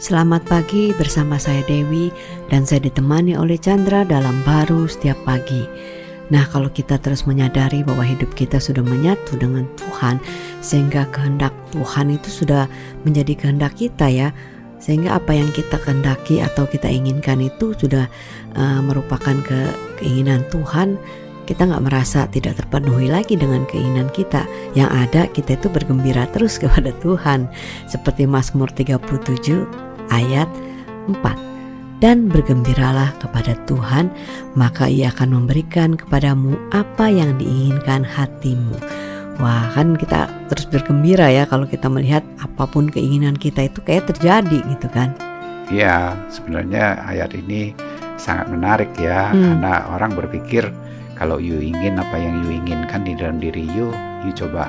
Selamat pagi bersama saya Dewi dan saya ditemani oleh Chandra dalam baru setiap pagi. Nah, kalau kita terus menyadari bahwa hidup kita sudah menyatu dengan Tuhan, sehingga kehendak Tuhan itu sudah menjadi kehendak kita ya, sehingga apa yang kita kehendaki atau kita inginkan itu sudah uh, merupakan ke keinginan Tuhan, kita nggak merasa tidak terpenuhi lagi dengan keinginan kita. Yang ada kita itu bergembira terus kepada Tuhan, seperti Mazmur 37 ayat 4 dan bergembiralah kepada Tuhan maka ia akan memberikan kepadamu apa yang diinginkan hatimu. Wah kan kita terus bergembira ya kalau kita melihat apa pun keinginan kita itu kayak terjadi gitu kan. Iya sebenarnya ayat ini sangat menarik ya hmm. karena orang berpikir kalau you ingin apa yang you inginkan di dalam diri you, you coba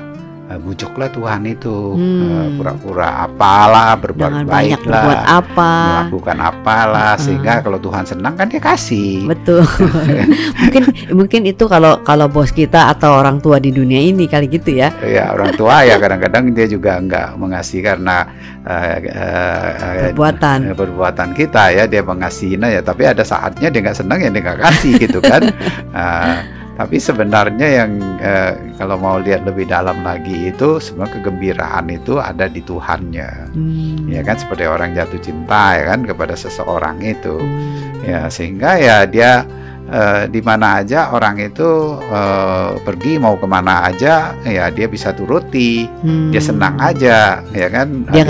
bujuklah Tuhan itu. Hmm. uh, pura-pura apalah berbuat baik lah berbuat apa. Melakukan apalah hmm. sehingga kalau Tuhan senang kan dia kasih. Betul. Mungkin mungkin itu kalau kalau bos kita atau orang tua di dunia ini kali gitu ya. Ya orang tua ya kadang-kadang dia juga nggak mengasihi karena uh, uh, perbuatan. perbuatan kita ya dia mengasihinya ya. Tapi ada saatnya dia nggak senang ya dia nggak kasih gitu kan. Uh, Tapi sebenarnya yang eh, kalau mau lihat lebih dalam lagi itu sebenarnya kegembiraan itu ada di Tuhannya. Hmm. Ya kan seperti orang jatuh cinta ya kan kepada seseorang itu. Hmm. Ya sehingga ya dia uh, di mana aja orang itu uh, pergi mau ke mana aja ya dia bisa turuti hmm. dia senang aja ya kan dia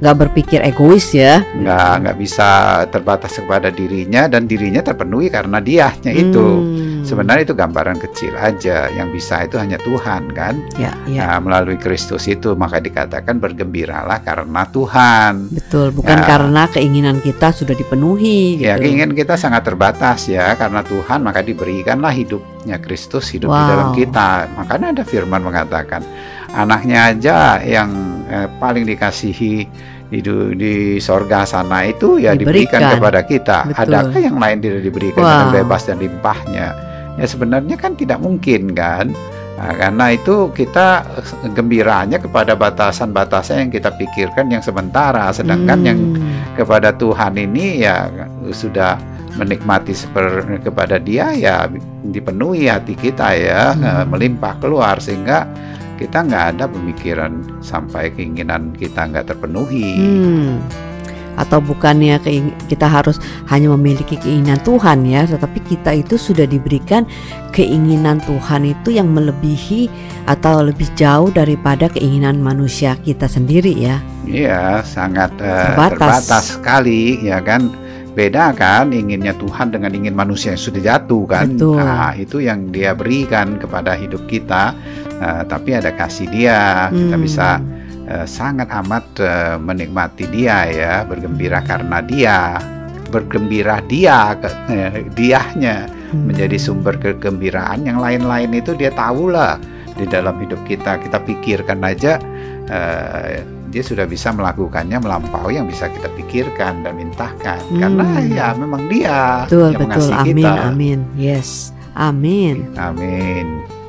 nggak ber, berpikir egois ya nggak nggak bisa terbatas kepada dirinya dan dirinya terpenuhi karena dianya itu hmm. Sebenarnya itu gambaran kecil aja yang bisa itu hanya Tuhan kan ya, ya. Nah, melalui Kristus itu maka dikatakan bergembiralah karena Tuhan betul bukan ya. karena keinginan kita sudah dipenuhi ya gitu. keinginan kita sangat terbatas ya karena Tuhan maka diberikanlah hidupnya Kristus hidup wow. di dalam kita. Makanya ada firman mengatakan anaknya aja yang eh, paling dikasihi di, di sorga sana itu ya diberikan, diberikan kepada kita. Betul. Adakah yang lain tidak diberikan wow. dengan bebas dan limpahnya? Ya sebenarnya kan tidak mungkin kan. Nah, karena itu kita gembiranya kepada batasan-batasan yang kita pikirkan yang sementara, sedangkan hmm. yang kepada Tuhan ini ya sudah menikmati seperti kepada dia ya dipenuhi hati kita ya hmm. Eh, melimpah keluar sehingga kita nggak ada pemikiran sampai keinginan kita nggak terpenuhi. Hmm. Atau bukannya kita harus hanya memiliki keinginan Tuhan ya, tetapi kita itu sudah diberikan keinginan Tuhan itu yang melebihi atau lebih jauh daripada keinginan manusia kita sendiri ya. Iya, sangat uh, terbatas. terbatas sekali ya kan beda kan inginnya Tuhan dengan ingin manusia yang sudah jatuh kan Betul. nah itu yang dia berikan kepada hidup kita uh, tapi ada kasih dia hmm. kita bisa uh, sangat amat uh, menikmati dia ya bergembira karena dia bergembira dia ke, uh, diahnya hmm. menjadi sumber kegembiraan yang lain-lain itu dia tahu lah di dalam hidup kita kita pikirkan aja uh, dia sudah bisa melakukannya melampaui yang bisa kita pikirkan dan mintakan hmm. karena ya memang dia betul, yang betul. mengasihi amin, kita. Amin, Yes, amin. Amin.